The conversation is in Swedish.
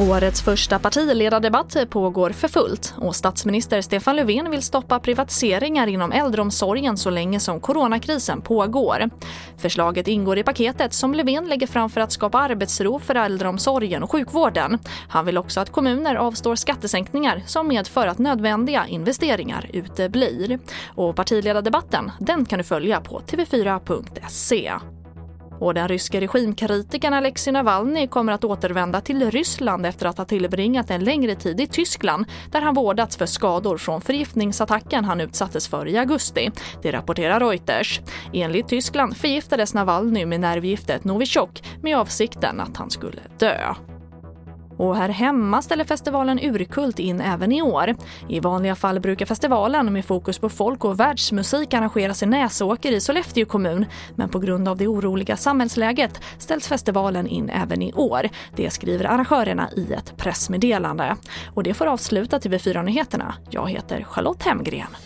Årets första partiledardebatt pågår för fullt och statsminister Stefan Löfven vill stoppa privatiseringar inom äldreomsorgen så länge som coronakrisen pågår. Förslaget ingår i paketet som Löfven lägger fram för att skapa arbetsro för äldreomsorgen och sjukvården. Han vill också att kommuner avstår skattesänkningar som medför att nödvändiga investeringar uteblir. Och partiledardebatten den kan du följa på tv4.se. Och den ryske regimkritikern Alexej Navalny kommer att återvända till Ryssland efter att ha tillbringat en längre tid i Tyskland där han vårdats för skador från förgiftningsattacken han utsattes för i augusti. Det rapporterar Reuters. Enligt Tyskland förgiftades Navalny med nervgiftet Novichok med avsikten att han skulle dö. Och här hemma ställer festivalen Urkult in även i år. I vanliga fall brukar festivalen med fokus på folk och världsmusik arrangeras i Näsåker i Sollefteå kommun. Men på grund av det oroliga samhällsläget ställs festivalen in även i år. Det skriver arrangörerna i ett pressmeddelande. Och det får avsluta TV4 Nyheterna. Jag heter Charlotte Hemgren.